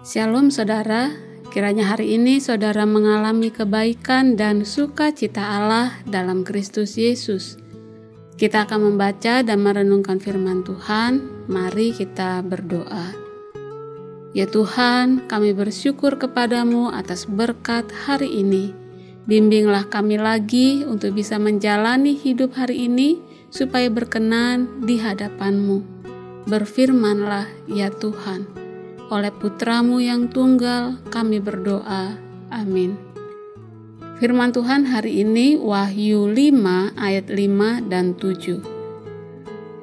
Shalom saudara, kiranya hari ini saudara mengalami kebaikan dan sukacita Allah dalam Kristus Yesus. Kita akan membaca dan merenungkan firman Tuhan. Mari kita berdoa. Ya Tuhan, kami bersyukur kepadamu atas berkat hari ini. Bimbinglah kami lagi untuk bisa menjalani hidup hari ini supaya berkenan di hadapanmu. Berfirmanlah ya Tuhan oleh putramu yang tunggal kami berdoa. Amin. Firman Tuhan hari ini Wahyu 5 ayat 5 dan 7.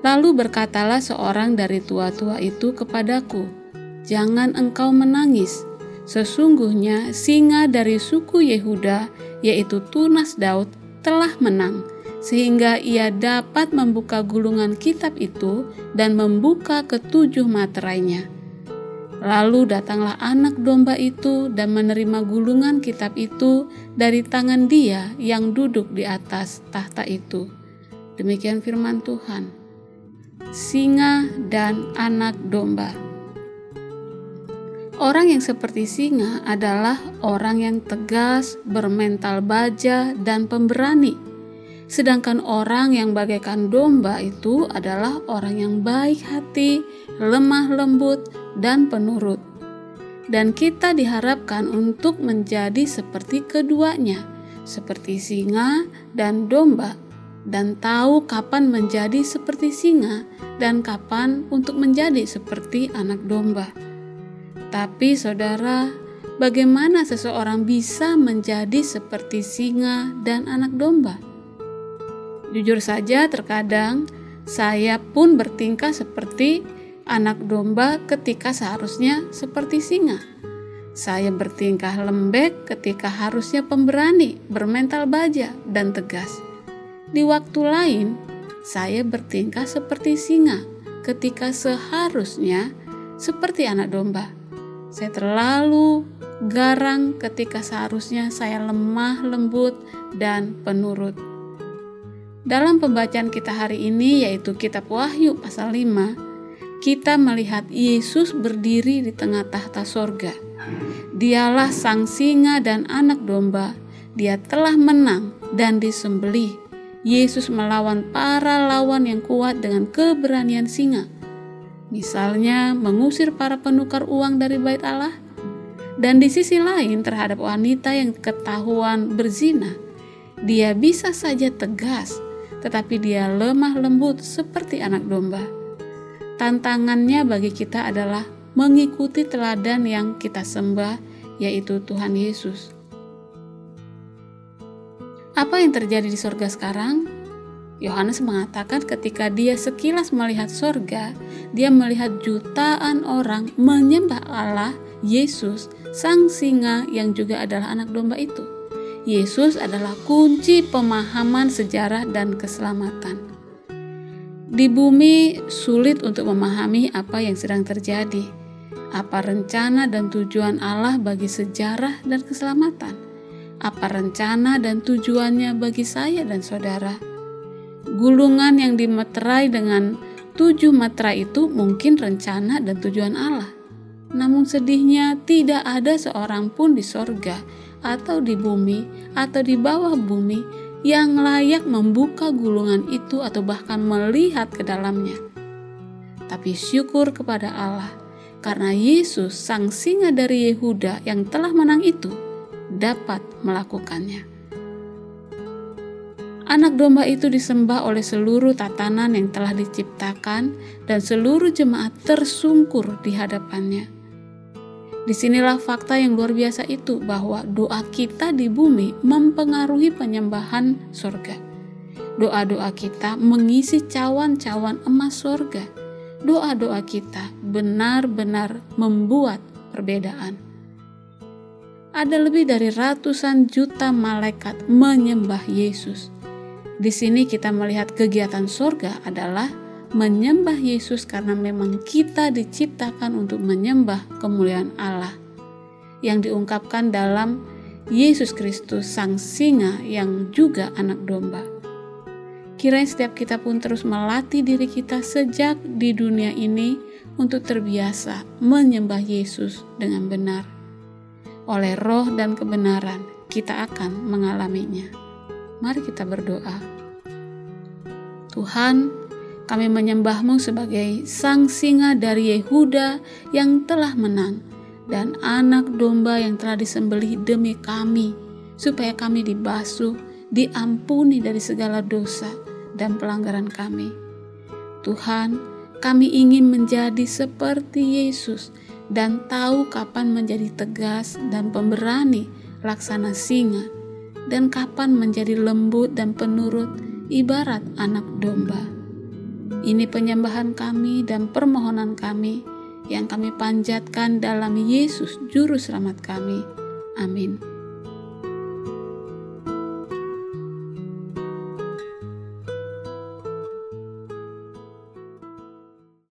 Lalu berkatalah seorang dari tua-tua itu kepadaku, Jangan engkau menangis, sesungguhnya singa dari suku Yehuda, yaitu Tunas Daud, telah menang, sehingga ia dapat membuka gulungan kitab itu dan membuka ketujuh materainya. Lalu datanglah anak domba itu dan menerima gulungan kitab itu dari tangan dia yang duduk di atas tahta itu. Demikian firman Tuhan. Singa dan anak domba. Orang yang seperti singa adalah orang yang tegas, bermental baja, dan pemberani Sedangkan orang yang bagaikan domba itu adalah orang yang baik hati, lemah lembut, dan penurut. Dan kita diharapkan untuk menjadi seperti keduanya, seperti singa dan domba, dan tahu kapan menjadi seperti singa dan kapan untuk menjadi seperti anak domba. Tapi, saudara, bagaimana seseorang bisa menjadi seperti singa dan anak domba? Jujur saja, terkadang saya pun bertingkah seperti anak domba ketika seharusnya seperti singa. Saya bertingkah lembek ketika harusnya pemberani, bermental baja, dan tegas. Di waktu lain, saya bertingkah seperti singa ketika seharusnya seperti anak domba. Saya terlalu garang ketika seharusnya saya lemah, lembut, dan penurut. Dalam pembacaan kita hari ini yaitu kitab Wahyu pasal 5, kita melihat Yesus berdiri di tengah tahta sorga. Dialah sang singa dan anak domba. Dia telah menang dan disembelih. Yesus melawan para lawan yang kuat dengan keberanian singa. Misalnya mengusir para penukar uang dari bait Allah. Dan di sisi lain terhadap wanita yang ketahuan berzina, dia bisa saja tegas tetapi dia lemah lembut seperti anak domba. Tantangannya bagi kita adalah mengikuti teladan yang kita sembah, yaitu Tuhan Yesus. Apa yang terjadi di sorga sekarang? Yohanes mengatakan ketika dia sekilas melihat sorga, dia melihat jutaan orang menyembah Allah, Yesus, sang singa yang juga adalah anak domba itu. Yesus adalah kunci pemahaman sejarah dan keselamatan. Di bumi sulit untuk memahami apa yang sedang terjadi, apa rencana dan tujuan Allah bagi sejarah dan keselamatan, apa rencana dan tujuannya bagi saya dan saudara. Gulungan yang dimeterai dengan tujuh meterai itu mungkin rencana dan tujuan Allah. Namun sedihnya tidak ada seorang pun di sorga atau di bumi atau di bawah bumi yang layak membuka gulungan itu atau bahkan melihat ke dalamnya. Tapi syukur kepada Allah karena Yesus sang singa dari Yehuda yang telah menang itu dapat melakukannya. Anak domba itu disembah oleh seluruh tatanan yang telah diciptakan dan seluruh jemaat tersungkur di hadapannya. Di sinilah fakta yang luar biasa itu bahwa doa kita di bumi mempengaruhi penyembahan surga. Doa-doa kita mengisi cawan-cawan emas surga. Doa-doa kita benar-benar membuat perbedaan. Ada lebih dari ratusan juta malaikat menyembah Yesus. Di sini kita melihat kegiatan surga adalah menyembah Yesus karena memang kita diciptakan untuk menyembah kemuliaan Allah yang diungkapkan dalam Yesus Kristus sang singa yang juga anak domba. Kiranya setiap kita pun terus melatih diri kita sejak di dunia ini untuk terbiasa menyembah Yesus dengan benar. Oleh roh dan kebenaran, kita akan mengalaminya. Mari kita berdoa. Tuhan, kami menyembahmu sebagai sang singa dari Yehuda yang telah menang dan anak domba yang telah disembelih demi kami, supaya kami dibasuh, diampuni dari segala dosa dan pelanggaran kami. Tuhan, kami ingin menjadi seperti Yesus dan tahu kapan menjadi tegas dan pemberani laksana singa dan kapan menjadi lembut dan penurut ibarat anak domba. Ini penyembahan kami dan permohonan kami yang kami panjatkan dalam Yesus Juru Selamat kami. Amin.